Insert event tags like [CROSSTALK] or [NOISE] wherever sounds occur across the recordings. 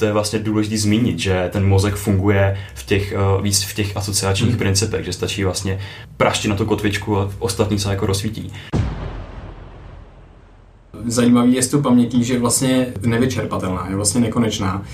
to je vlastně důležité zmínit, že ten mozek funguje v těch, uh, víc v těch asociačních hmm. principech, že stačí vlastně praštit na tu kotvičku a ostatní se jako rozsvítí. Zajímavý je s tou pamětí, že je vlastně nevyčerpatelná, je vlastně nekonečná.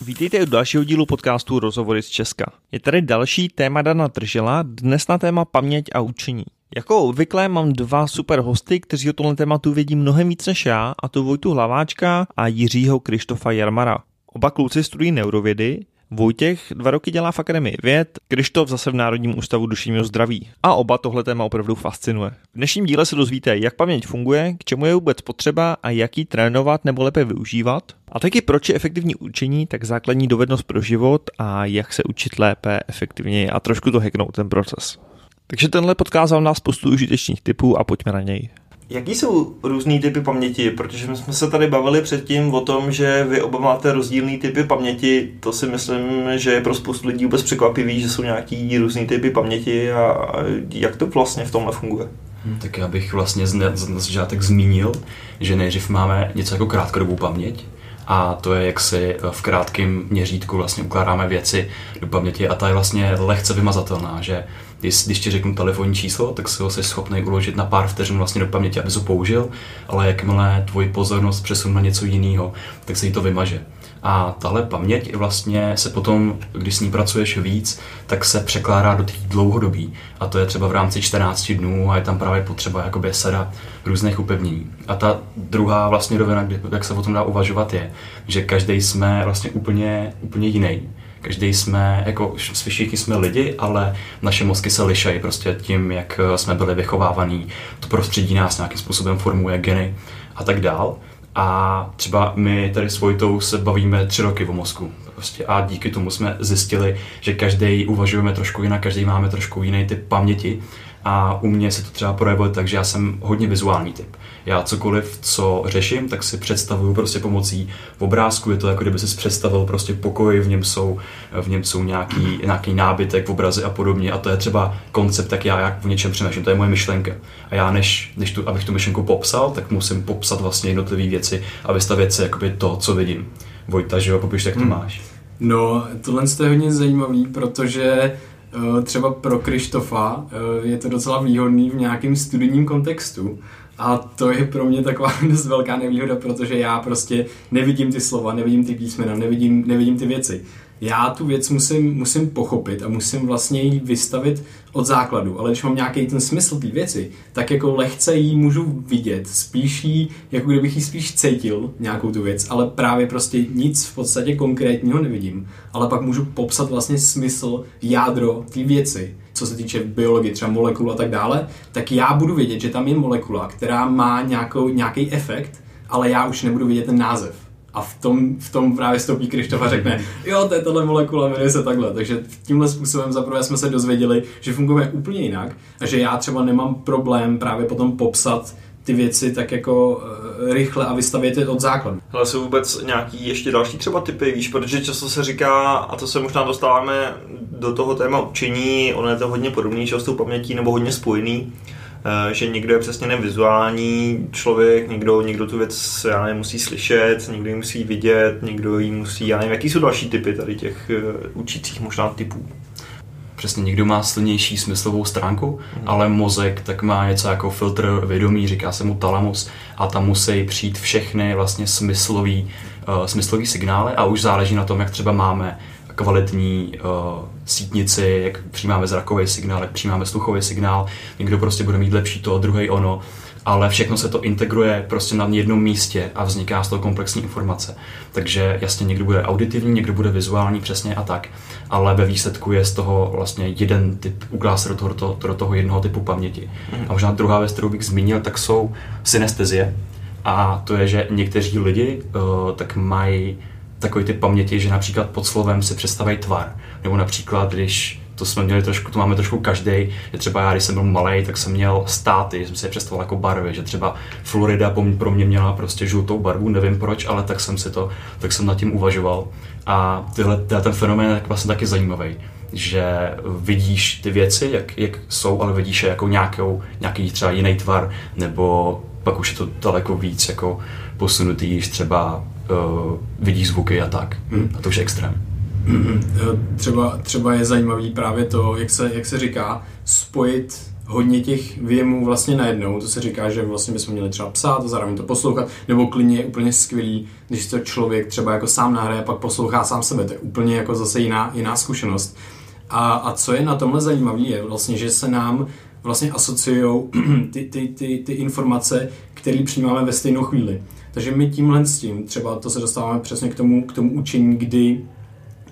Vítejte u dalšího dílu podcastu Rozhovory z Česka. Je tady další téma Dana Tržela, dnes na téma paměť a učení. Jako obvykle mám dva super hosty, kteří o tomhle tématu vědí mnohem víc než já, a to Vojtu Hlaváčka a Jiřího Krištofa Jarmara. Oba kluci studují neurovědy, Vojtěch dva roky dělá v Akademii věd, Krištof zase v Národním ústavu duševního zdraví. A oba tohle téma opravdu fascinuje. V dnešním díle se dozvíte, jak paměť funguje, k čemu je vůbec potřeba a jak ji trénovat nebo lépe využívat. A taky proč je efektivní učení tak základní dovednost pro život a jak se učit lépe, efektivněji a trošku to hacknout ten proces. Takže tenhle podcast vám nás spoustu užitečných typů a pojďme na něj. Jaký jsou různý typy paměti? Protože my jsme se tady bavili předtím o tom, že vy oba máte rozdílný typy paměti. To si myslím, že je pro spoustu lidí vůbec překvapivý, že jsou nějaký různý typy paměti a jak to vlastně v tomhle funguje? Hm, tak já bych vlastně z, z začátek zmínil, že nejdřív máme něco jako krátkodobou paměť, a to je, jak si v krátkém měřítku vlastně ukládáme věci do paměti a ta je vlastně lehce vymazatelná, že když, když ti řeknu telefonní číslo, tak si ho jsi schopný uložit na pár vteřin vlastně do paměti, aby ho použil, ale jakmile tvoji pozornost přesun na něco jiného, tak se jí to vymaže. A tahle paměť vlastně se potom, když s ní pracuješ víc, tak se překládá do té dlouhodobí. A to je třeba v rámci 14 dnů a je tam právě potřeba jakoby sada různých upevnění. A ta druhá vlastně rovina, jak se o tom dá uvažovat, je, že každý jsme vlastně úplně, úplně jiný každý jsme, jako všichni jsme lidi, ale naše mozky se lišají prostě tím, jak eh, jsme byli vychovávaní, to prostředí nás nějakým způsobem formuje geny a tak dál. A třeba my tady s Vojtou se bavíme tři roky o mozku. Prostě a díky tomu jsme zjistili, že každý uvažujeme trošku jinak, každý máme trošku jiný typ paměti. A u mě se to třeba projevuje tak, že já jsem hodně vizuální typ já cokoliv, co řeším, tak si představuju prostě pomocí obrázku. Je to jako kdyby si představil prostě pokoj, v něm jsou, v něm jsou nějaký, nějaký nábytek, obrazy a podobně. A to je třeba koncept, tak já jak v něčem přemýšlím. To je moje myšlenka. A já než, než tu, abych tu myšlenku popsal, tak musím popsat vlastně jednotlivé věci a vystavět si jakoby to, co vidím. Vojta, že jo, popiš, jak to hmm. máš. No, tohle je hodně zajímavý, protože třeba pro Krištofa eh, je to docela výhodný v nějakém studijním kontextu, a to je pro mě taková [LAUGHS] dost velká nevýhoda, protože já prostě nevidím ty slova, nevidím ty písmena, nevidím, nevidím ty věci. Já tu věc musím, musím pochopit a musím vlastně ji vystavit od základu, ale když mám nějaký ten smysl té věci, tak jako lehce ji můžu vidět, spíš jí, jako kdybych ji spíš cítil, nějakou tu věc, ale právě prostě nic v podstatě konkrétního nevidím, ale pak můžu popsat vlastně smysl, jádro té věci. Co se týče biologie, třeba molekul a tak dále, tak já budu vědět, že tam je molekula, která má nějakou, nějaký efekt, ale já už nebudu vidět ten název. A v tom, v tom právě stoupí Krištof a řekne, jo, to je tohle molekula, jmenuje se takhle. Takže tímhle způsobem zaprvé jsme se dozvěděli, že fungujeme úplně jinak a že já třeba nemám problém právě potom popsat ty věci tak jako uh, rychle a vystavět je od základu. Ale jsou vůbec nějaký ještě další třeba typy, víš, protože často se říká, a to se možná dostáváme do toho téma učení, ono je to hodně podobný, že s tou pamětí nebo hodně spojený, že někdo je přesně nevizuální člověk, někdo, někdo tu věc já nevím, musí slyšet, někdo ji musí vidět, někdo ji musí, já nevím, jaký jsou další typy tady těch uh, učících možná typů přesně někdo má silnější smyslovou stránku, mm. ale mozek tak má něco jako filtr vědomí, říká se mu talamus a tam musí přijít všechny vlastně smyslový, uh, smyslový signály a už záleží na tom, jak třeba máme kvalitní uh, sítnici, jak přijímáme zrakový signál, jak přijímáme sluchový signál, někdo prostě bude mít lepší to, druhý ono ale všechno se to integruje prostě na jednom místě a vzniká z toho komplexní informace. Takže jasně někdo bude auditivní, někdo bude vizuální, přesně a tak, ale ve výsledku je z toho vlastně jeden typ, ukládá se do toho, do, toho jednoho typu paměti. Mm. A možná druhá věc, kterou bych zmínil, tak jsou synestezie. A to je, že někteří lidi uh, tak mají takový typ paměti, že například pod slovem si představují tvar. Nebo například, když to jsme měli trošku, to máme trošku každý, že třeba já, když jsem byl malý, tak jsem měl státy, jsem si je představoval jako barvy, že třeba Florida pro mě měla prostě žlutou barvu, nevím proč, ale tak jsem si to, tak jsem nad tím uvažoval. A tyhle, ten fenomén je vlastně taky zajímavý, že vidíš ty věci, jak, jak jsou, ale vidíš je jako nějakou, nějaký třeba jiný tvar, nebo pak už je to daleko víc jako posunutý, třeba vidí zvuky a tak. Hmm. A to už je extrém. Mm-hmm. Třeba, třeba je zajímavý právě to, jak se, jak se říká, spojit hodně těch věmů vlastně najednou. To se říká, že vlastně bychom měli třeba psát a zároveň to poslouchat, nebo klidně je úplně skvělý, když to člověk třeba jako sám nahraje a pak poslouchá sám sebe. To je úplně jako zase jiná, jiná zkušenost. A, a co je na tomhle zajímavé, je vlastně, že se nám vlastně asociují [CLEARS THROAT] ty, ty, ty, ty informace, které přijímáme ve stejnou chvíli. Takže my tímhle s tím, třeba to se dostáváme přesně k tomu, k tomu učení, kdy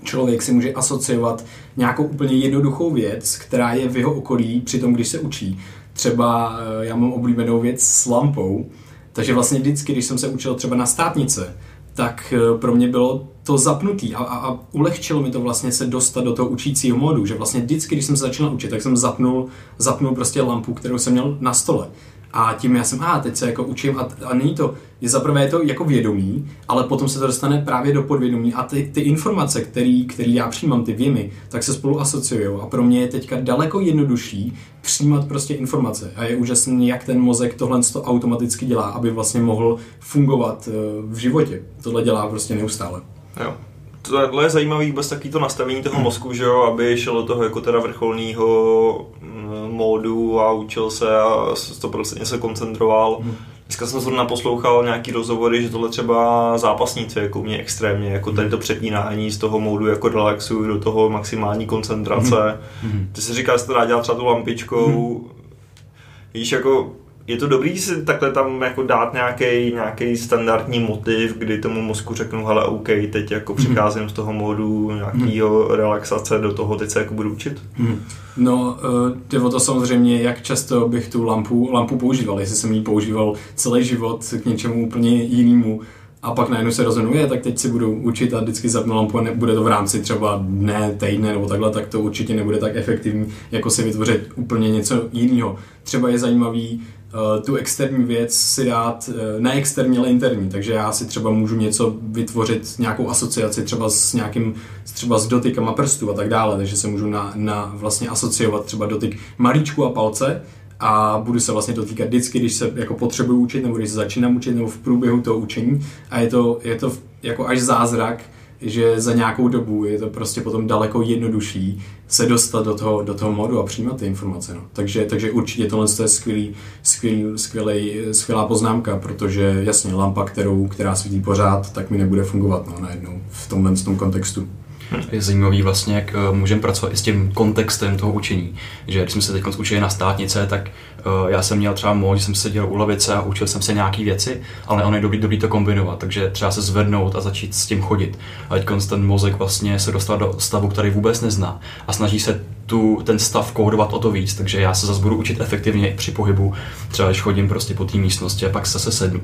člověk si může asociovat nějakou úplně jednoduchou věc, která je v jeho okolí při tom, když se učí. Třeba eh, já mám oblíbenou věc s lampou, takže vlastně vždycky, když jsem se učil třeba na státnice, tak eh, pro mě bylo to zapnutý a, a, a ulehčilo mi to vlastně se dostat do toho učícího modu, že vlastně vždycky, když jsem se začal učit, tak jsem zapnul, zapnul prostě lampu, kterou jsem měl na stole. A tím já jsem, a teď se jako učím a, a není to, je zaprvé to jako vědomí, ale potom se to dostane právě do podvědomí a ty, ty informace, který, který já přijímám, ty věmy, tak se spolu asociují a pro mě je teďka daleko jednodušší přijímat prostě informace a je úžasný, jak ten mozek tohle to automaticky dělá, aby vlastně mohl fungovat eh, v životě. Tohle dělá prostě neustále. Jo tohle je zajímavý vůbec taky to nastavení toho hmm. mozku, že jo, aby šel do toho jako teda vrcholného mm, módu a učil se a 100% se koncentroval. Hmm. Dneska jsem zrovna poslouchal nějaký rozhovory, že tohle třeba zápasníci jako mě extrémně, jako tady to přepínání z toho módu jako relaxu do toho maximální koncentrace. Hmm. Ty si říkáš, že to dá dělat třeba tu lampičkou, hmm. víš, jako je to dobrý si takhle tam jako dát nějaký nějaký standardní motiv, kdy tomu mozku řeknu, hele, OK, teď jako mhm. přicházím z toho módu nějakého relaxace do toho, teď se jako budu učit? Mhm. No, eh, jde o to samozřejmě, jak často bych tu lampu, lampu používal, jestli jsem ji používal celý život k něčemu úplně jinému, a pak najednou se rozhodnu, tak teď si budu učit a vždycky zapnu lampu a nebude to v rámci třeba dne, týdne nebo takhle, tak to určitě nebude tak efektivní, jako si vytvořit úplně něco jiného. Třeba je zajímavý tu externí věc si dát uh, ne externí, ale interní, takže já si třeba můžu něco vytvořit, nějakou asociaci třeba s nějakým, třeba s dotykama prstů a tak dále, takže se můžu na, na vlastně asociovat třeba dotyk malíčku a palce, a budu se vlastně dotýkat vždycky, když se jako potřebuji učit, nebo když se začínám učit, nebo v průběhu toho učení. A je to, je to jako až zázrak, že za nějakou dobu je to prostě potom daleko jednodušší se dostat do toho, do toho modu a přijímat ty informace. No. Takže, takže určitě tohle je skvělý, skvělý, skvělý, skvělá poznámka, protože jasně lampa, kterou, která svítí pořád, tak mi nebude fungovat no, najednou v tomhle tom kontextu. Je zajímavý vlastně, jak uh, můžeme pracovat i s tím kontextem toho učení. Že když jsme se teď učili na státnice, tak uh, já jsem měl třeba moc, že jsem seděl u lavice a učil jsem se nějaké věci, ale ono je dobrý, dobrý to kombinovat, takže třeba se zvednout a začít s tím chodit. A teď ten mozek vlastně se dostal do stavu, který vůbec nezná a snaží se tu, ten stav kódovat o to víc, takže já se zase budu učit efektivně i při pohybu, třeba když chodím prostě po té místnosti a pak se sednu.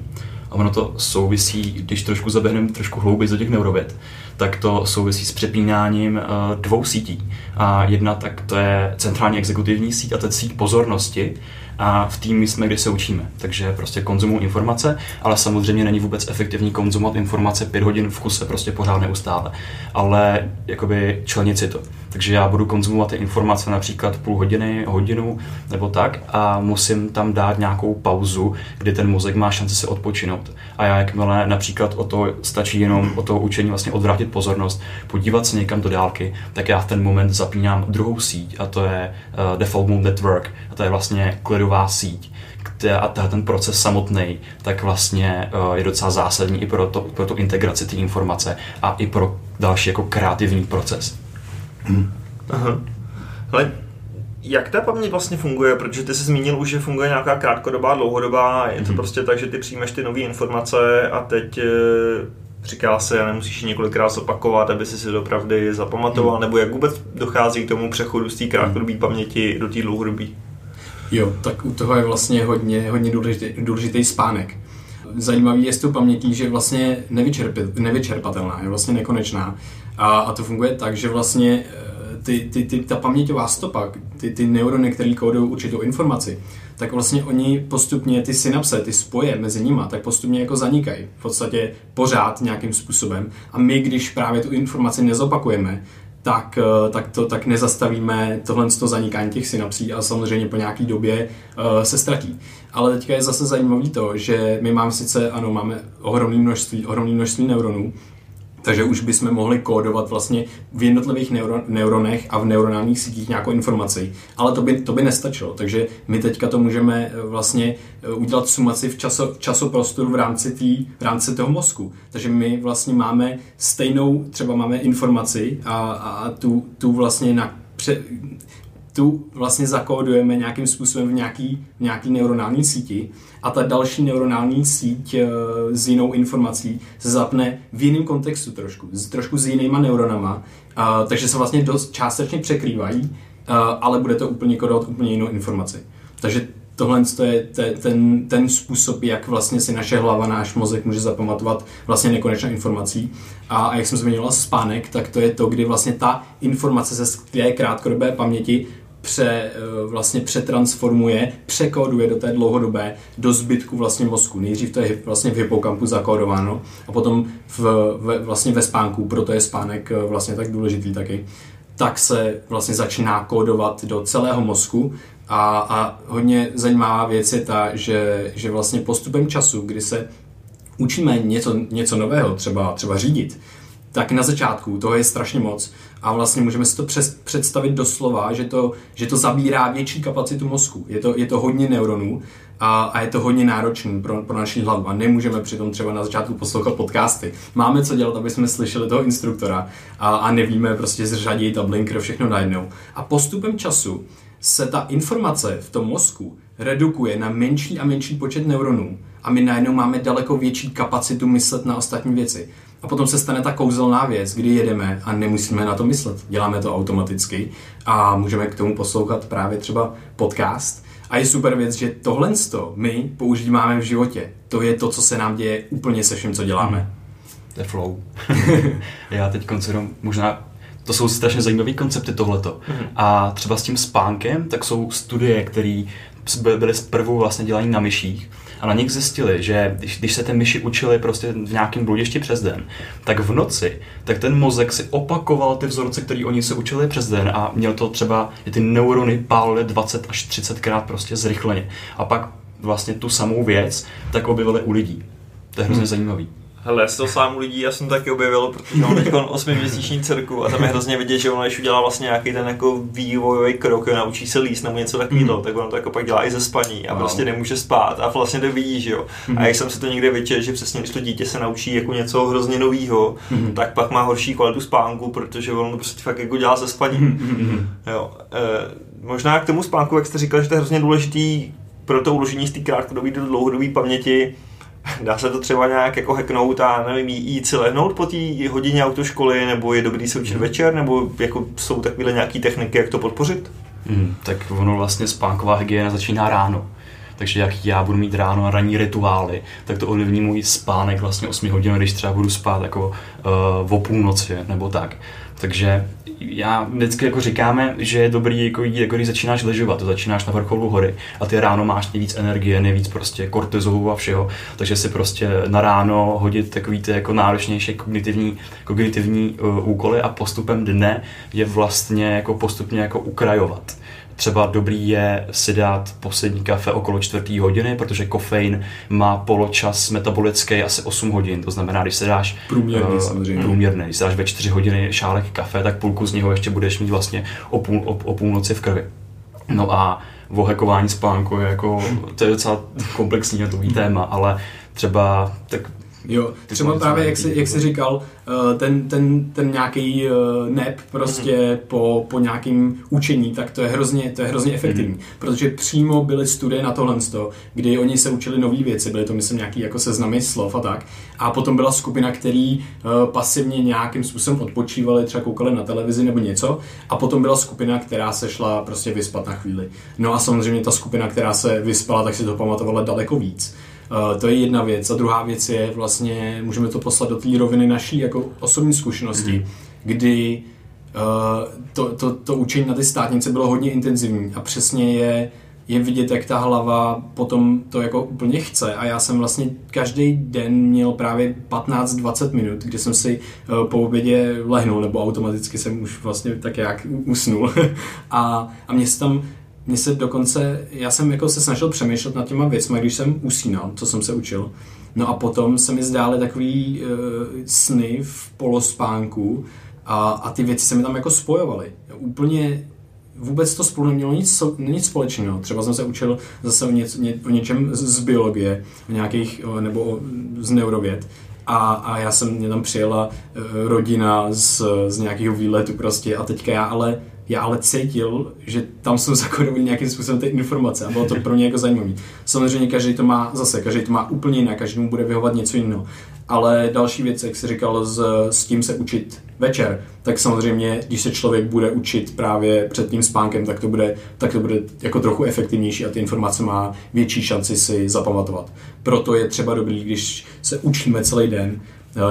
A ono to souvisí, když trošku zaběhneme trošku hlouběji do těch neurověd, tak to souvisí s přepínáním uh, dvou sítí. A jedna tak to je centrální exekutivní síť a to je síť pozornosti, a v týmu jsme, kde se učíme. Takže prostě konzumují informace, ale samozřejmě není vůbec efektivní konzumovat informace pět hodin v kuse, prostě pořád neustále. Ale jakoby členit si to. Takže já budu konzumovat ty informace například půl hodiny, hodinu nebo tak a musím tam dát nějakou pauzu, kdy ten mozek má šanci se odpočinout. A já jakmile například o to stačí jenom o to učení vlastně odvrátit pozornost, podívat se někam do dálky, tak já v ten moment zapínám druhou síť a to je uh, Default Mode Network a to je vlastně klidová síť a ten proces samotný, tak vlastně uh, je docela zásadní i pro, to, pro tu integraci té informace a i pro další jako kreativní proces. Hmm. Aha. Hele, jak ta paměť vlastně funguje? Protože ty jsi zmínil už, že funguje nějaká krátkodobá, dlouhodobá. Je to hmm. prostě tak, že ty přijmeš ty nové informace a teď e, říká se, a nemusíš několikrát zopakovat, aby si si dopravdy zapamatoval, hmm. nebo jak vůbec dochází k tomu přechodu z té krátkodobé paměti do té dlouhodobé? Jo, tak u toho je vlastně hodně, hodně důležitý, důležitý spánek. Zajímavý je s tou pamětí, že vlastně nevyčerpatelná, je vlastně nekonečná. A, a to funguje tak, že vlastně eh, ty, ty, ty, ta paměťová stopa, ty, ty neurony, které kódují určitou informaci, tak vlastně oni postupně, ty synapse, ty spoje mezi nimi, tak postupně jako zanikají. V podstatě pořád nějakým způsobem. A my, když právě tu informaci nezopakujeme, tak, eh, tak, to, tak nezastavíme tohle to zanikání těch synapsí a samozřejmě po nějaký době uh, se ztratí. Ale teďka je zase zajímavé to, že my máme sice, ano, máme ohromné množství, ohromné množství neuronů, takže už bychom mohli kódovat vlastně v jednotlivých neuro, neuronech a v neuronálních sítích nějakou informaci, ale to by, to by nestačilo. Takže my teďka to můžeme eh, vlastně eh, udělat sumaci v, časo, časoprostoru v rámci, tý, v rámci toho mozku. Takže my vlastně máme stejnou, třeba máme informaci a, a tu, tu vlastně na, pře, tu vlastně zakódujeme nějakým způsobem v nějaký, v nějaký neuronální síti a ta další neuronální síť eh, s jinou informací se zapne v jiném kontextu trošku, s, trošku s jinýma neuronama, a, takže se vlastně dost částečně překrývají, a, ale bude to úplně kodovat úplně jinou informaci. Takže tohle je ten, ten způsob, jak vlastně si naše hlava, náš mozek může zapamatovat vlastně nekonečné informací. A, a jak jsem zmiňoval spánek, tak to je to, kdy vlastně ta informace ze té krátkodobé paměti pře, eh, vlastně přetransformuje, překóduje do té dlouhodobé, do zbytku vlastně mozku. Nejdřív to je vlastně v hypokampu zakódováno a potom v, v, vlastně ve spánku, proto je spánek eh, vlastně tak důležitý taky, tak se vlastně začíná kódovat do celého mozku a, a hodně zajímavá věc je ta, že, že vlastně postupem času, kdy se učíme něco, něco nového, třeba, třeba řídit, tak na začátku toho je strašně moc a vlastně můžeme si to přes, představit doslova, že to, že to zabírá větší kapacitu mozku. Je to, je to hodně neuronů a, a je to hodně náročný pro, pro naši hlavu a nemůžeme přitom třeba na začátku poslouchat podcasty. Máme co dělat, aby jsme slyšeli toho instruktora a, a nevíme prostě zřadit a blinker všechno najednou. A postupem času se ta informace v tom mozku redukuje na menší a menší počet neuronů a my najednou máme daleko větší kapacitu myslet na ostatní věci. A potom se stane ta kouzelná věc, kdy jedeme a nemusíme na to myslet. Děláme to automaticky a můžeme k tomu poslouchat právě třeba podcast. A je super věc, že tohle my používáme v životě. To je to, co se nám děje úplně se vším, co děláme. Hmm. To je flow. [LAUGHS] Já teď koncernu možná to jsou strašně zajímavé koncepty tohleto. Mm-hmm. A třeba s tím spánkem, tak jsou studie, které byly zprvu vlastně dělané na myších a na nich zjistili, že když, když se ty myši učili prostě v nějakém bludišti přes den, tak v noci, tak ten mozek si opakoval ty vzorce, které oni se učili přes den a měl to třeba, že ty neurony pálily 20 až 30 krát prostě zrychleně. A pak vlastně tu samou věc tak objevili u lidí. To je hrozně hmm. zajímavý. Hele, toho sám lidí já jsem taky objevil, protože mám teď 8 měsíční dcerku a tam je hrozně vidět, že ona, když udělá vlastně nějaký ten jako vývojový krok, jo, naučí se líst nebo něco takového, mm. tak ona to jako pak dělá i ze spaní a wow. prostě nemůže spát a vlastně to vidí, že jo. Mm. A jak jsem si to někde vyčel, že přesně když to dítě se naučí jako něco hrozně nového, mm. tak pak má horší kvalitu spánku, protože ono to prostě fakt jako dělá ze spaní. Mm. Jo. E, možná k tomu spánku, jak jste říkal, že to je hrozně důležitý pro to uložení z té krátkodobé do dlouhodobé paměti, [LAUGHS] Dá se to třeba nějak jako hacknout a nevím, jít si lehnout po té hodině autoškoly, nebo je dobrý se učit hmm. večer, nebo jako jsou takové nějaké techniky, jak to podpořit? Hmm, tak ono vlastně spánková hygiena začíná ráno. Takže jak já budu mít ráno a ranní rituály, tak to ovlivní můj spánek vlastně 8 hodin, když třeba budu spát jako uh, o půlnoci nebo tak. Takže já vždycky jako říkáme, že je dobrý jako jako když začínáš ležovat, to začínáš na vrcholu hory a ty ráno máš nejvíc energie, nejvíc prostě kortizolu a všeho, takže si prostě na ráno hodit takový ty jako náročnější kognitivní, kognitivní uh, úkoly a postupem dne je vlastně jako postupně jako ukrajovat třeba dobrý je si dát poslední kafe okolo čtvrtý hodiny, protože kofein má poločas metabolický asi 8 hodin, to znamená, když se dáš průměrný, uh, samozřejmě. průměrný, když se dáš ve 4 hodiny šálek kafe, tak půlku z něho ještě budeš mít vlastně o, půl, o, o půlnoci v krvi. No a vohekování spánku je jako, to je docela komplexní a to téma, ale třeba tak Jo, třeba právě, jak jsi, jak jsi říkal, eh, ten, ten, ten nějaký eh, nep prostě mm-hmm. po, po nějakým učení, tak to je hrozně, to je hrozně efektivní, mm-hmm. protože přímo byly studie na tohle, kdy oni se učili nové věci, byly to myslím nějaký jako seznamy slov a tak, a potom byla skupina, který uh, pasivně nějakým způsobem odpočívali, třeba koukali na televizi nebo něco, a potom byla skupina, která se šla prostě vyspat na chvíli. No a samozřejmě ta skupina, která se vyspala, tak si to pamatovala daleko víc. Uh, to je jedna věc. A druhá věc je vlastně, můžeme to poslat do té roviny naší jako osobní zkušenosti, mm. kdy uh, to, to, to učení na ty státnice bylo hodně intenzivní a přesně je je vidět, jak ta hlava potom to jako úplně chce a já jsem vlastně každý den měl právě 15-20 minut, kdy jsem si eh, po obědě lehnul, nebo automaticky jsem už vlastně tak jak usnul [LAUGHS] a, a mě se tam mně se dokonce, já jsem jako se snažil přemýšlet nad těma věcmi, když jsem usínal, co jsem se učil. No a potom se mi zdály takový uh, sny v polospánku a, a ty věci se mi tam jako spojovaly. Úplně vůbec to spolu nemělo nic, nic společného. Třeba jsem se učil zase o, něco, ně, o něčem z, z biologie, o nějakých, nebo o, z neurověd. A, a já jsem, mě tam přijela uh, rodina z, z nějakého výletu prostě a teďka já ale já ale cítil, že tam jsou [LAUGHS] zakodované nějakým způsobem ty informace a bylo to pro mě jako zajímavé. Samozřejmě každý to má zase, každý to má úplně jinak, každému bude vyhovat něco jiného. Ale další věc, jak jsi říkal, s, s tím se učit večer, tak samozřejmě, když se člověk bude učit právě před tím spánkem, tak to bude, tak to bude jako trochu efektivnější a ty informace má větší šanci si zapamatovat. Proto je třeba dobrý, když se učíme celý den,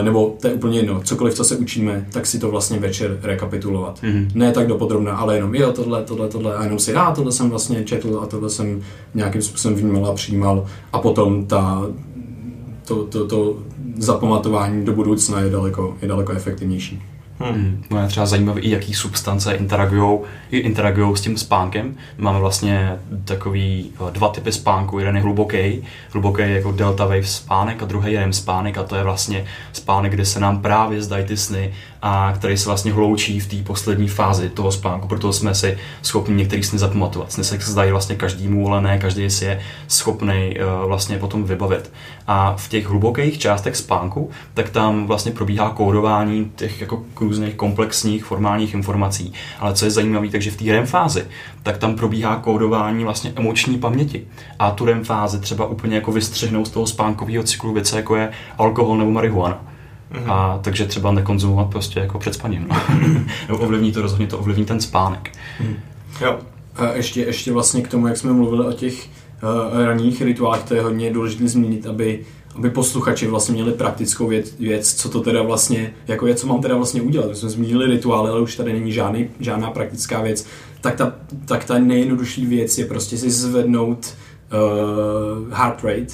nebo to je úplně jedno, cokoliv, co se učíme, tak si to vlastně večer rekapitulovat. Mm-hmm. Ne tak dopodrobná, ale jenom jo, tohle, tohle, tohle, a jenom si, a tohle jsem vlastně četl a tohle jsem nějakým způsobem vnímal a přijímal a potom ta, to, to, to zapamatování do budoucna je daleko, je daleko efektivnější. Hmm. No je třeba zajímavé, i jaký substance interagují interagují s tím spánkem. Máme vlastně takový eh, dva typy spánku. Jeden je hluboký, hluboký je jako delta wave spánek a druhý je REM spánek a to je vlastně spánek, kde se nám právě zdají ty sny a který se vlastně hloučí v té poslední fázi toho spánku, proto jsme si schopni některý sny zapamatovat. Sny se zdají vlastně každému, ale ne každý si je schopný uh, vlastně potom vybavit. A v těch hlubokých částech spánku, tak tam vlastně probíhá kódování těch jako různých komplexních formálních informací. Ale co je zajímavé, takže v té REM fázi, tak tam probíhá kódování vlastně emoční paměti. A tu REM fázi třeba úplně jako vystřihnout z toho spánkového cyklu věce, jako je alkohol nebo marihuana. Mm-hmm. A takže třeba nekonzumovat prostě jako před spaním. No. [LAUGHS] nebo ovlivní to rozhodně, to ovlivní ten spánek. Mm. Jo. A ještě, ještě vlastně k tomu, jak jsme mluvili o těch uh, ranních rituálech, to je hodně důležité zmínit, aby aby posluchači vlastně měli praktickou věc, věc, co to teda vlastně, jako je, co mám teda vlastně udělat. My jsme zmínili rituály, ale už tady není žádný, žádná praktická věc. Tak ta, tak ta nejjednodušší věc je prostě si zvednout uh, heart rate,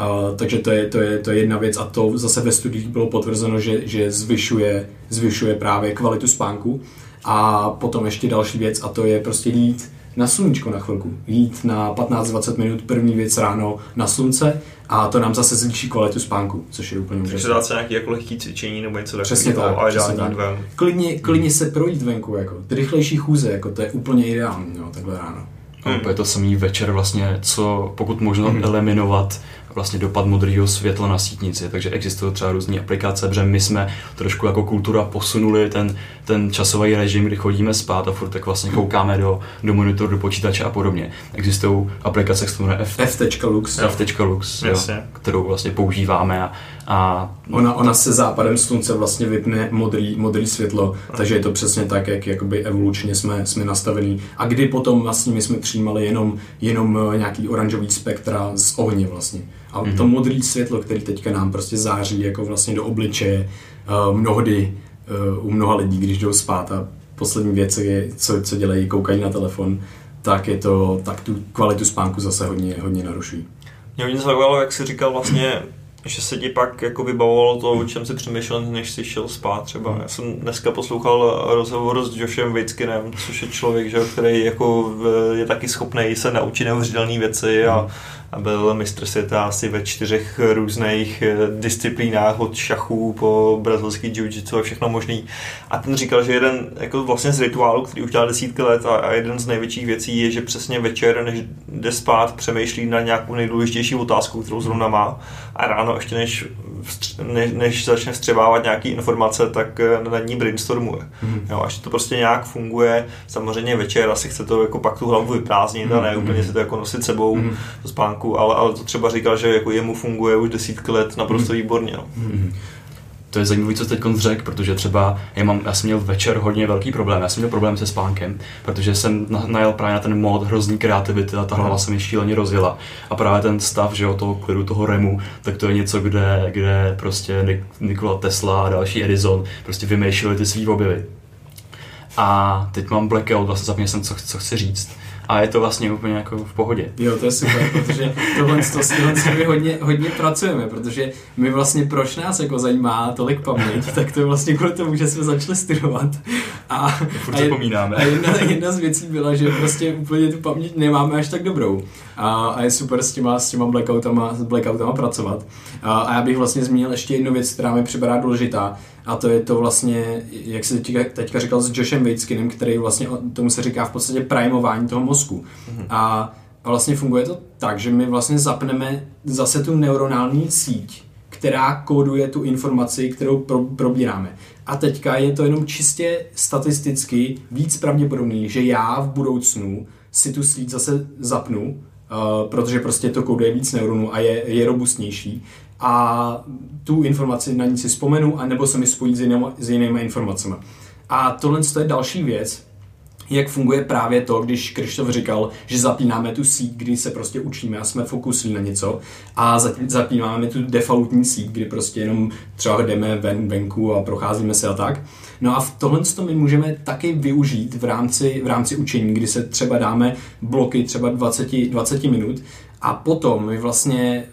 Uh, takže to je, to, je, to je jedna věc a to zase ve studiích bylo potvrzeno, že, že zvyšuje, zvyšuje právě kvalitu spánku. A potom ještě další věc a to je prostě jít na sluníčko na chvilku. Jít na 15-20 minut první věc ráno na slunce a to nám zase zvýší kvalitu spánku, což je úplně úžasné. Takže dát se nějaké jako lehké cvičení nebo něco takového. Přesně tak, a přesně tak. Ven. Klidně, klidně se projít venku, jako. Ty rychlejší chůze, jako to je úplně ideální, no, takhle ráno. Hmm. A je to samý večer vlastně, co pokud možno hmm. eliminovat vlastně dopad modrého světla na sítnici, takže existují třeba různé aplikace, protože my jsme trošku jako kultura posunuli ten, ten časový režim, kdy chodíme spát a furt tak vlastně koukáme do, do monitoru, do počítače a podobně. Existují aplikace, které se jmenuje F, F.lux, F.lux jo, kterou vlastně používáme a, a ona, ona se západem slunce vlastně vypne modrý, modrý světlo, takže je to přesně tak, jak jakoby evolučně jsme, jsme nastavení. A kdy potom vlastně my jsme přijímali jenom, jenom eh, nějaký oranžový spektra z ohně vlastně. A mm-hmm. to modré světlo, který teďka nám prostě září jako vlastně do obličeje, uh, mnohdy uh, u mnoha lidí, když jdou spát a poslední věc, je, co, co dělají, koukají na telefon, tak je to, tak tu kvalitu spánku zase hodně, hodně narušují. Mě hodně zaujalo, jak jsi říkal vlastně, že se ti pak jako vybavovalo to, o čem si přemýšlel, než jsi šel spát třeba. Já jsem dneska poslouchal rozhovor s Joshem Witzkinem, což je člověk, že, který jako je taky schopný se naučit neuvěřitelné věci a a byl mistr světa asi ve čtyřech různých eh, disciplínách od šachů po brazilský jiu-jitsu a všechno možný. A ten říkal, že jeden jako vlastně z rituálů, který už dělá desítky let a jeden z největších věcí je, že přesně večer, než jde spát, přemýšlí na nějakou nejdůležitější otázku, kterou zrovna má a ráno ještě než, než, než začne střebávat nějaký informace, tak eh, na ní brainstormuje. Mm. Jo, až to prostě nějak funguje, samozřejmě večer asi chce to jako pak tu hlavu vyprázdnit mm. a ne mhm. úplně si to jako nosit sebou mm. do spánku ale, ale to třeba říkal, že jako jemu funguje už desítky let naprosto hmm. výborně. No. Hmm. To je zajímavé, co teď řekl, protože třeba já, mám, já jsem měl večer hodně velký problém. Já jsem měl problém se spánkem, protože jsem najel právě na ten mod hrozný kreativity a ta hlava se mi šíleně rozjela. A právě ten stav, že jo, toho klidu, toho remu, tak to je něco, kde, kde prostě Nikola Tesla a další Edison prostě vymýšleli ty svý objevy. A teď mám blackout, vlastně zapomněl jsem, co, co chci říct a je to vlastně úplně jako v pohodě. Jo, to je super, protože tohle, to, s my hodně, hodně pracujeme, protože my vlastně proč nás jako zajímá tolik paměť, tak to je vlastně kvůli tomu, že jsme začali studovat. A, Furt a, zapomínáme. a jedna, jedna, z věcí byla, že prostě úplně tu paměť nemáme až tak dobrou. A, a je super s těma, s těma blackoutama, s blackoutama pracovat. A, a já bych vlastně zmínil ještě jednu věc, která mi připadá důležitá, a to je to vlastně, jak se teďka, teďka říkal s Joshem Waitskinem, který vlastně, tomu se říká v podstatě primování toho mozku. Mm-hmm. A, a vlastně funguje to tak, že my vlastně zapneme zase tu neuronální síť, která kóduje tu informaci, kterou pro, probíráme. A teďka je to jenom čistě statisticky víc pravděpodobný, že já v budoucnu si tu síť zase zapnu, protože prostě to kóduje víc neuronů a je, je robustnější a tu informaci na ní si vzpomenu, anebo se mi spojí s jinými, s jinými informacemi. A tohle je další věc, jak funguje právě to, když Krištof říkal, že zapínáme tu síť, kdy se prostě učíme a jsme fokusní na něco a zapínáme tu defaultní síť, kdy prostě jenom třeba jdeme ven, venku a procházíme se a tak. No a v tohle to my můžeme taky využít v rámci, v rámci učení, kdy se třeba dáme bloky třeba 20, 20 minut a potom my vlastně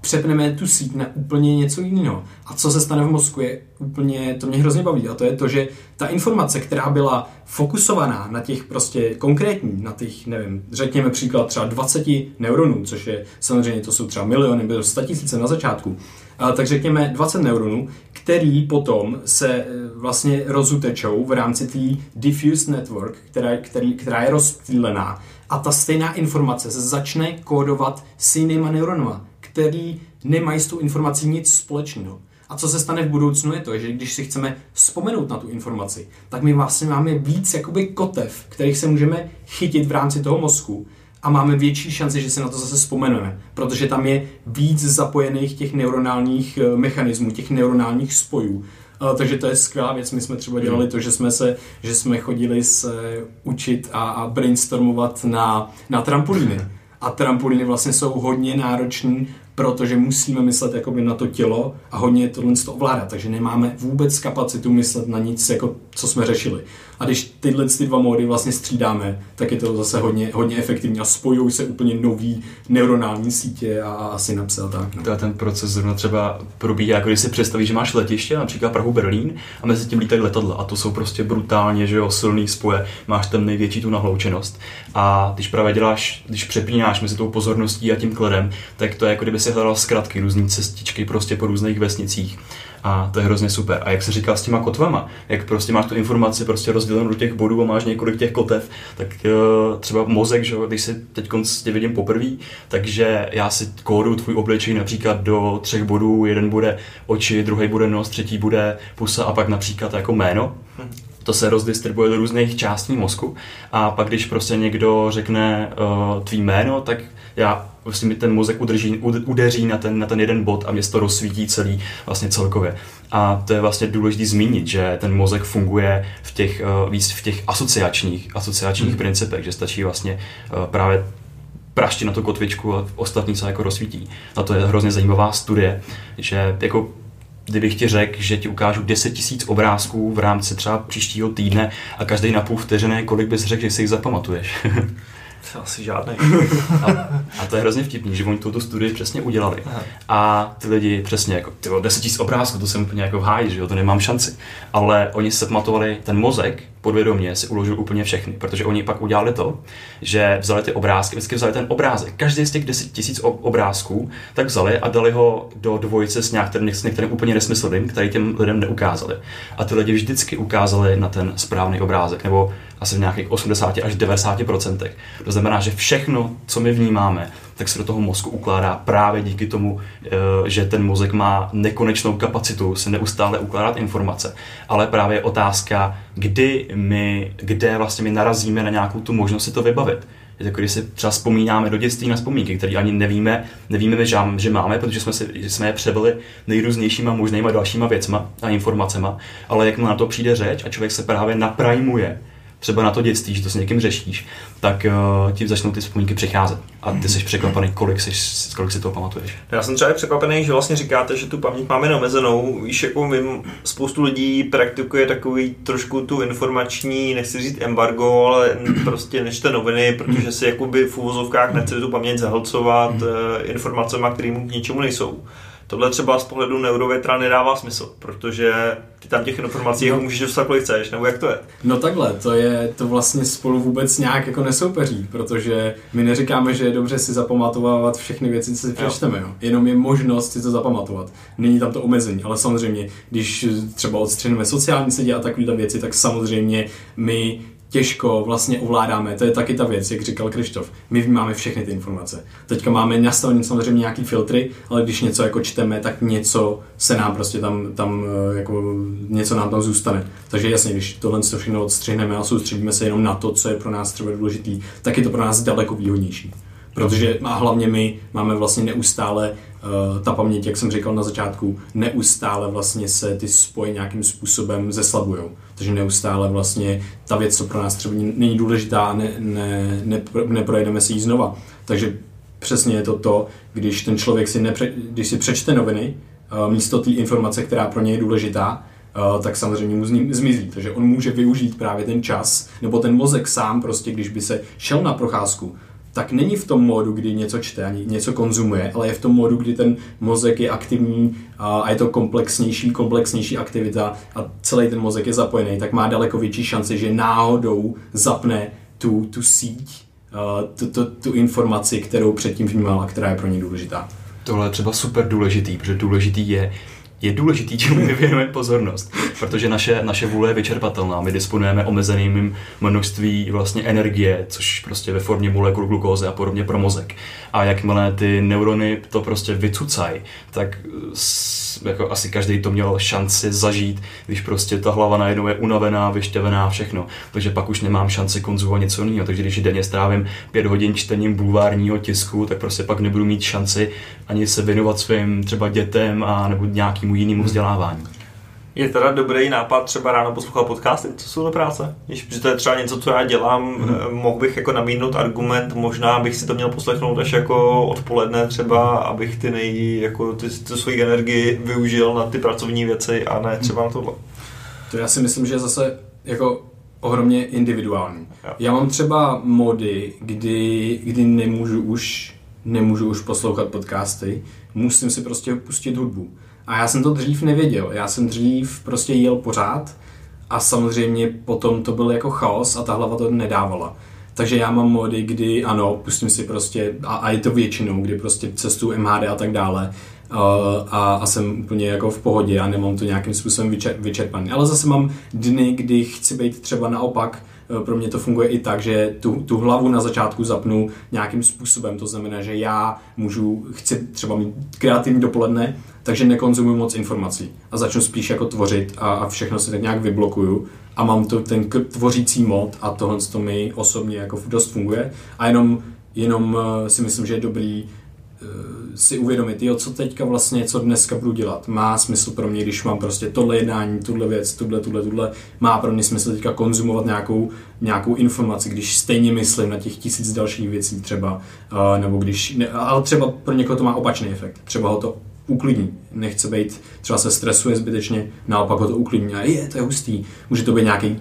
přepneme tu síť na úplně něco jiného. A co se stane v mozku je úplně, to mě hrozně baví a to je to, že ta informace, která byla fokusovaná na těch prostě konkrétní, na těch, nevím, řekněme příklad třeba 20 neuronů, což je samozřejmě, to jsou třeba miliony nebo 100 tisíce na začátku, a, tak řekněme 20 neuronů, který potom se e, vlastně rozutečou v rámci té diffuse network, která, který, která je rozptýlená a ta stejná informace se začne kódovat s jinýma neuronama který nemají s tou informací nic společného. A co se stane v budoucnu je to, že když si chceme vzpomenout na tu informaci, tak my vlastně máme víc jakoby kotev, kterých se můžeme chytit v rámci toho mozku a máme větší šanci, že si na to zase vzpomeneme, protože tam je víc zapojených těch neuronálních eh, mechanismů, těch neuronálních spojů. Uh, takže to je skvělá věc. My jsme třeba dělali to, že jsme se, že jsme chodili se učit a, a brainstormovat na, na trampolíny. A trampolíny vlastně jsou hodně náročný protože musíme myslet jakoby na to tělo a hodně tohle to ovládat, takže nemáme vůbec kapacitu myslet na nic, jako co jsme řešili. A když tyhle ty dva módy vlastně střídáme, tak je to zase hodně, hodně efektivní a spojují se úplně nový neuronální sítě a, a synapse a tak. No. To ten proces zrovna třeba probíhá, jako když si představíš, že máš letiště, například Prahu Berlín, a mezi tím lítají letadla a to jsou prostě brutálně, že jo, silný spoje, máš tam největší tu nahloučenost. A když právě děláš, když přepínáš mezi tou pozorností a tím kladem, tak to je jako kdyby si hledal zkratky, různé cestičky prostě po různých vesnicích a to je hrozně super. A jak se říká s těma kotvama, jak prostě máš tu informaci prostě rozdělenou do těch bodů a máš několik těch kotev, tak uh, třeba mozek, že když si teď tě vidím poprvé, takže já si kódu tvůj obličej například do třech bodů, jeden bude oči, druhý bude nos, třetí bude pusa a pak například jako jméno. To se rozdistribuje do různých částí mozku a pak když prostě někdo řekne uh, tvý jméno, tak já vlastně mi ten mozek udrží, udeří na ten, na ten jeden bod a mě to rozsvítí celý vlastně celkově. A to je vlastně důležité zmínit, že ten mozek funguje v těch, uh, víc v těch asociačních, asociačních hmm. principech, že stačí vlastně uh, právě praštit na tu kotvičku a ostatní se jako rozsvítí. A to je hrozně zajímavá studie, že jako kdybych ti řekl, že ti ukážu 10 tisíc obrázků v rámci třeba příštího týdne a každý na půl vteřiny, kolik bys řekl, že si jich zapamatuješ? [LAUGHS] Asi žádný. A, a, to je hrozně vtipný, že oni tuto studii přesně udělali. Aha. A ty lidi přesně jako, ty 10 tisíc obrázků, to jsem úplně jako v háji, že jo, to nemám šanci. Ale oni se pamatovali, ten mozek podvědomě si uložil úplně všechny, protože oni pak udělali to, že vzali ty obrázky, vždycky vzali ten obrázek. Každý z těch 10 tisíc obrázků tak vzali a dali ho do dvojice s, nějakým, s některým úplně nesmyslným, který těm lidem neukázali. A ty lidi vždycky ukázali na ten správný obrázek, nebo asi v nějakých 80 až 90 procentech. To znamená, že všechno, co my vnímáme, tak se do toho mozku ukládá právě díky tomu, eh, že ten mozek má nekonečnou kapacitu se neustále ukládat informace. Ale právě otázka, kdy my, kde vlastně my narazíme na nějakou tu možnost si to vybavit. Je to, když si třeba vzpomínáme do dětství na vzpomínky, které ani nevíme, nevíme, že máme, protože jsme, si, jsme je přebyli nejrůznějšíma možnýma dalšíma věcma a informacema, ale jak na to přijde řeč a člověk se právě naprajmuje třeba na to dětství, že to s někým řešíš, tak uh, ti začnou ty vzpomínky přicházet. A ty jsi překvapený, kolik, jsi, kolik si toho pamatuješ. Já jsem třeba překvapený, že vlastně říkáte, že tu paměť máme neomezenou. Víš, jako vím, spoustu lidí praktikuje takový trošku tu informační, nechci říct embargo, ale prostě nečte noviny, protože si jakoby v úvozovkách nechce tu paměť zahlcovat hmm. informacemi, které mu k ničemu nejsou. Tohle třeba z pohledu neurovětra nedává smysl, protože ty tam těch informací no. můžeš dostat kolik chceš, nebo jak to je? No takhle, to je, to vlastně spolu vůbec nějak jako nesoupeří, protože my neříkáme, že je dobře si zapamatovávat všechny věci, co si přečteme, jo. Jenom je možnost si to zapamatovat. Není tam to omezení, ale samozřejmě, když třeba odstřeneme sociální sítě a takovéhle věci, tak samozřejmě my těžko vlastně ovládáme. To je taky ta věc, jak říkal Krištof. My máme všechny ty informace. Teďka máme nastavený samozřejmě nějaký filtry, ale když něco jako čteme, tak něco se nám prostě tam, tam eh, jako něco nám tam zůstane. Takže jasně, když tohle to všechno odstřihneme a soustředíme se jenom na to, co je pro nás třeba důležitý, tak je to pro nás daleko výhodnější. Protože a hlavně my máme vlastně neustále uh, ta paměť, jak jsem říkal na začátku, neustále vlastně se ty spoje nějakým způsobem zeslabují. Takže neustále vlastně ta věc, co pro nás třeba není důležitá, ne, ne, ne, neprojedeme si ji znova. Takže přesně je to to, když ten člověk si, nepře, když si přečte noviny, uh, místo té informace, která pro něj je důležitá, Uh, tak samozřejmě mu zmizí. Takže on může využít právě ten čas, nebo ten mozek sám prostě, když by se šel na procházku, tak není v tom módu, kdy něco čte, ani něco konzumuje, ale je v tom módu, kdy ten mozek je aktivní a je to komplexnější, komplexnější aktivita a celý ten mozek je zapojený, tak má daleko větší šanci, že náhodou zapne tu, tu síť, tu, tu, tu informaci, kterou předtím vnímal a která je pro ně důležitá. Tohle je třeba super důležitý, protože důležitý je, je důležitý, čemu my věnujeme pozornost, protože naše, naše vůle je vyčerpatelná. My disponujeme omezeným množství vlastně energie, což prostě ve formě molekul glukózy a podobně pro mozek. A jakmile ty neurony to prostě vycucají, tak jako asi každý to měl šanci zažít, když prostě ta hlava najednou je unavená, vyštěvená, všechno. Takže pak už nemám šanci konzumovat něco jiného. Takže když denně strávím pět hodin čtením bulvárního tisku, tak prostě pak nebudu mít šanci ani se věnovat svým třeba dětem a nebo nějakému jinému vzdělávání. Je teda dobrý nápad třeba ráno poslouchat podcasty, co jsou do práce? Když to je třeba něco, co já dělám, hmm. mohl bych jako namítnout argument, možná bych si to měl poslechnout až jako odpoledne třeba, abych ty nej, jako ty, ty svoji energii využil na ty pracovní věci a ne třeba na tohle. To já si myslím, že je zase jako ohromně individuální. Jo. Já mám třeba mody, kdy, kdy nemůžu už nemůžu už poslouchat podcasty, musím si prostě pustit hudbu. A já jsem to dřív nevěděl. Já jsem dřív prostě jel pořád a samozřejmě potom to byl jako chaos a ta hlava to nedávala. Takže já mám mody, kdy ano, pustím si prostě, a, a je to většinou, kdy prostě cestu MHD a tak dále, a, a, a jsem úplně jako v pohodě a nemám to nějakým způsobem vyčer, vyčerpaný. Ale zase mám dny, kdy chci být třeba naopak, e, pro mě to funguje i tak, že tu, tu hlavu na začátku zapnu nějakým způsobem, to znamená, že já můžu, chci třeba mít kreativní dopoledne takže nekonzumuji moc informací a začnu spíš jako tvořit a, a všechno si tak nějak vyblokuju a mám to ten tvořící mod a tohle to mi osobně jako dost funguje a jenom, jenom eh, si myslím, že je dobrý uh, si uvědomit, jo, co teďka vlastně, co dneska budu dělat. Má smysl pro mě, když mám prostě tohle jednání, tuhle věc, tuhle, tuhle, tuhle, má pro mě smysl teďka konzumovat nějakou, nějakou informaci, když stejně myslím na těch tisíc dalších věcí třeba, uh, nebo když, ne, ale třeba pro někoho to má opačný efekt. Třeba ho to uklidní. Nechce být, třeba se stresuje zbytečně, naopak ho to uklidní a je, to je hustý. Může to být nějaký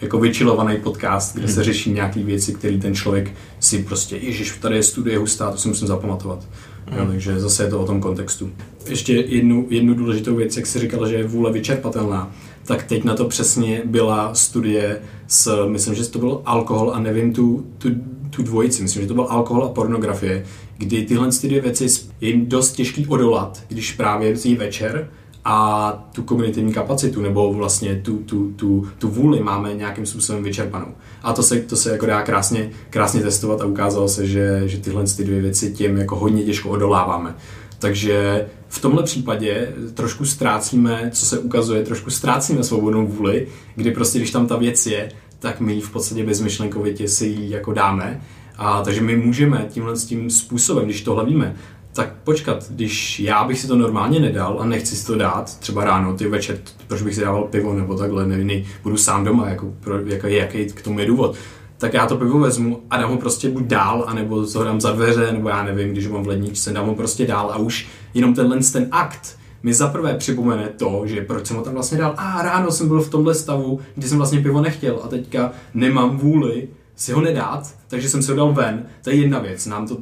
jako vyčilovaný podcast, kde se řeší nějaké věci, které ten člověk si prostě, ježiš, tady je studie hustá, to si musím zapamatovat. Hmm. Jo, takže zase je to o tom kontextu. Ještě jednu, jednu důležitou věc, jak jsi říkal, že je vůle vyčerpatelná, tak teď na to přesně byla studie s, myslím, že to byl alkohol a nevím tu, tu, tu dvojici, myslím, že to byl alkohol a pornografie, kdy tyhle ty dvě věci je jim dost těžký odolat, když právě vzí večer a tu kognitivní kapacitu nebo vlastně tu, tu, tu, tu vůli máme nějakým způsobem vyčerpanou. A to se, to se jako dá krásně, krásně testovat a ukázalo se, že, že tyhle ty dvě věci tím jako hodně těžko odoláváme. Takže v tomhle případě trošku ztrácíme, co se ukazuje, trošku ztrácíme svobodnou vůli, kdy prostě, když tam ta věc je, tak my ji v podstatě bezmyšlenkovitě si ji jako dáme a takže my můžeme tímhle tím způsobem, když tohle víme, tak počkat, když já bych si to normálně nedal a nechci si to dát, třeba ráno, ty večer, proč bych si dával pivo nebo takhle, nevím, budu sám doma, jako, pro, jako jaký k tomu je důvod, tak já to pivo vezmu a dám ho prostě buď dál, anebo to dám za dveře, nebo já nevím, když ho mám v ledničce, dám ho prostě dál a už jenom tenhle ten akt mi zaprvé připomene to, že proč jsem ho tam vlastně dal. A ráno jsem byl v tomhle stavu, kdy jsem vlastně pivo nechtěl a teďka nemám vůli si ho nedát, takže jsem si ho dal ven. To je jedna věc, nám to,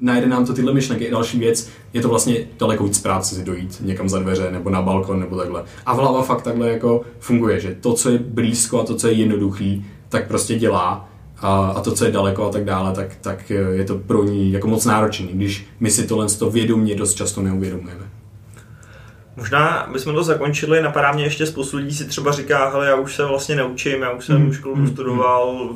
najde nám to tyhle myšlenky. Další věc, je to vlastně daleko víc práce si dojít někam za dveře nebo na balkon nebo takhle. A hlava fakt takhle jako funguje, že to, co je blízko a to, co je jednoduchý, tak prostě dělá a, a to, co je daleko a tak dále, tak, tak je to pro ní jako moc náročný, když my si tohle to vědomě dost často neuvědomujeme. Možná bychom to zakončili, napadá mě ještě spoustu lidí si třeba říká, hele, já už se vlastně neučím, já už jsem mm. školu studoval,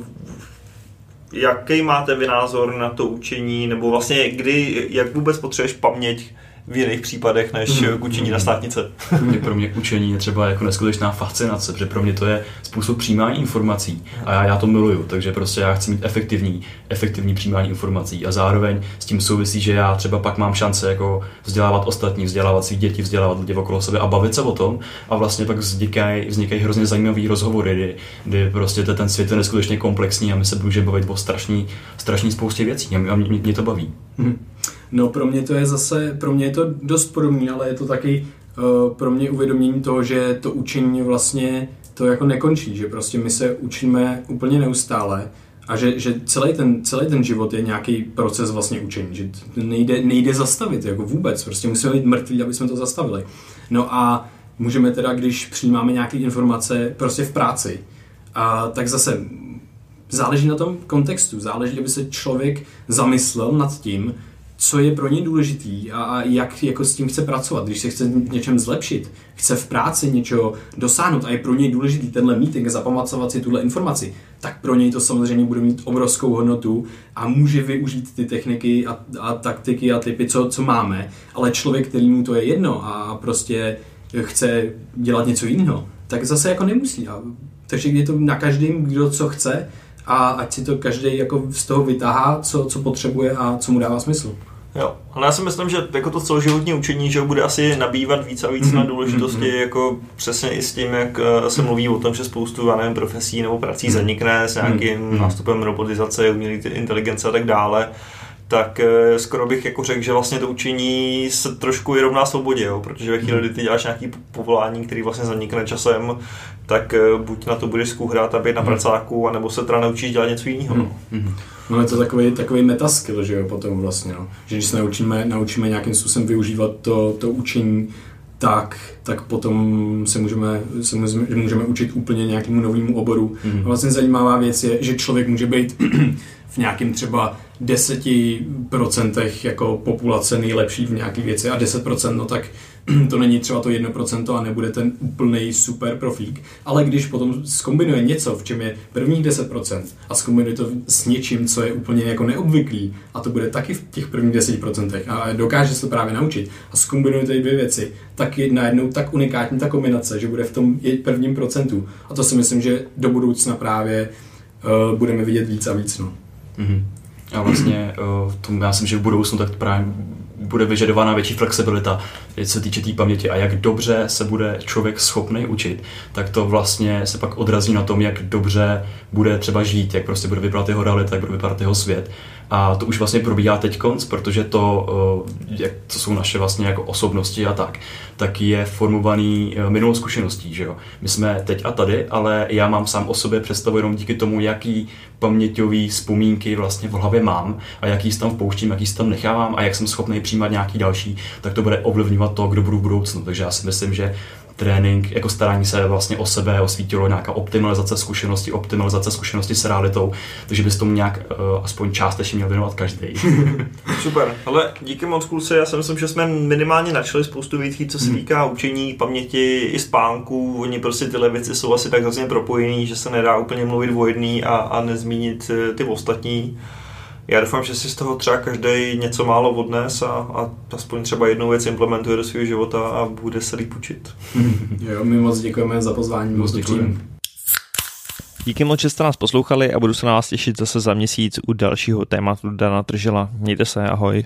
jaký máte vy názor na to učení, nebo vlastně kdy, jak vůbec potřebuješ paměť v jiných případech než k učení na státnice. [LAUGHS] pro mě učení je třeba jako neskutečná fascinace, protože pro mě to je způsob přijímání informací a já, já to miluju, takže prostě já chci mít efektivní, efektivní přijímání informací a zároveň s tím souvisí, že já třeba pak mám šance jako vzdělávat ostatní, vzdělávat svých děti, vzdělávat lidi okolo sebe a bavit se o tom a vlastně pak vznikají, vznikají hrozně zajímavý rozhovory, kdy, kdy prostě ten svět je neskutečně komplexní a my se můžeme bavit o strašný, strašný spoustě věcí a mě, mě, mě to baví. Hmm. No pro mě to je zase, pro mě je to dost podobné, ale je to taky uh, pro mě uvědomění toho, že to učení vlastně to jako nekončí, že prostě my se učíme úplně neustále a že, že celý, ten, celý ten život je nějaký proces vlastně učení, že nejde, nejde zastavit jako vůbec, prostě musíme být mrtví, aby jsme to zastavili. No a můžeme teda, když přijímáme nějaké informace prostě v práci, a, tak zase záleží na tom kontextu, záleží, aby se člověk zamyslel nad tím, co je pro ně důležitý a, a jak jako s tím chce pracovat, když se chce něčem zlepšit, chce v práci něčeho dosáhnout a je pro něj důležitý tenhle meeting, zapamatovat si tuhle informaci, tak pro něj to samozřejmě bude mít obrovskou hodnotu a může využít ty techniky a, a taktiky a typy, co, co máme, ale člověk, který mu to je jedno a prostě chce dělat něco jiného, tak zase jako nemusí. A, takže je to na každém, kdo co chce a ať si to každý jako z toho vytáhá, co, co potřebuje a co mu dává smysl. Jo, ale já si myslím, že jako to celoživotní učení, že bude asi nabývat víc a víc mm-hmm. na důležitosti, mm-hmm. jako přesně i s tím, jak eh, se mluví o tom, že spoustu, já nevím, profesí nebo prací mm-hmm. zanikne s nějakým mm-hmm. nástupem robotizace, umělé inteligence a tak dále tak eh, skoro bych jako řekl, že vlastně to učení se trošku je rovná svobodě, jo? protože ve chvíli, kdy ty děláš nějaký povolání, který vlastně zanikne časem, tak eh, buď na to budeš zkouhrát a být na mhm. pracáku, anebo se teda naučíš dělat něco jiného. No. Mm-hmm. No je to takový, takový metaskill, že jo, potom vlastně, no. Že když se naučíme, naučíme nějakým způsobem využívat to, to učení, tak, tak potom se můžeme, se můžeme, můžeme učit úplně nějakému novému oboru. Mm-hmm. A vlastně zajímavá věc je, že člověk může být [CLEARS THROAT] v nějakém třeba 10% jako populace nejlepší v nějaké věci a 10% no tak [CLEARS THROAT] to není třeba to 1% a nebude ten úplný super profík, ale když potom skombinuje něco, v čem je prvních 10% a skombinuje to s něčím, co je úplně jako neobvyklý a to bude taky v těch prvních 10% a dokáže se to právě naučit a skombinuje ty dvě věci, tak je najednou tak unikátní ta kombinace, že bude v tom prvním procentu a to si myslím, že do budoucna právě uh, budeme vidět víc a víc. No. Mm-hmm. A vlastně uh, tomu já myslím, že v budoucnu tak právě bude vyžadována větší flexibilita, se týče té tý paměti a jak dobře se bude člověk schopný učit, tak to vlastně se pak odrazí na tom, jak dobře bude třeba žít, jak prostě bude vypadat jeho realita, jak bude vypadat jeho svět. A to už vlastně probíhá teď konc, protože to, eh, jak to jsou naše vlastně jako osobnosti a tak, tak je formovaný eh, minulou zkušeností, že jo. My jsme teď a tady, ale já mám sám o sobě představu jenom díky tomu, jaký paměťový vzpomínky vlastně v hlavě mám a jaký tam vpouštím, jaký tam nechávám a jak jsem schopný přijímat nějaký další, tak to bude ovlivňovat to, kdo budu v budoucnu. Takže já si myslím, že trénink, jako starání se vlastně o sebe, osvítilo nějaká optimalizace zkušenosti, optimalizace zkušenosti s realitou, takže bys tomu nějak uh, aspoň částečně měl věnovat každý. [LAUGHS] Super, ale díky moc kluci, já si myslím, že jsme minimálně načali spoustu věcí, co se hmm. týká učení, paměti i spánku, oni prostě tyhle věci jsou asi tak zase propojený, že se nedá úplně mluvit o jedný a, a nezmínit eh, ty ostatní já doufám, že si z toho třeba každý něco málo odnes a, a aspoň třeba jednu věc implementuje do svého života a bude se líp učit. [LAUGHS] jo, my moc děkujeme za pozvání. Moc děkujeme. Díky moc, že jste nás poslouchali a budu se na vás těšit zase za měsíc u dalšího tématu Dana Tržela. Mějte se, ahoj.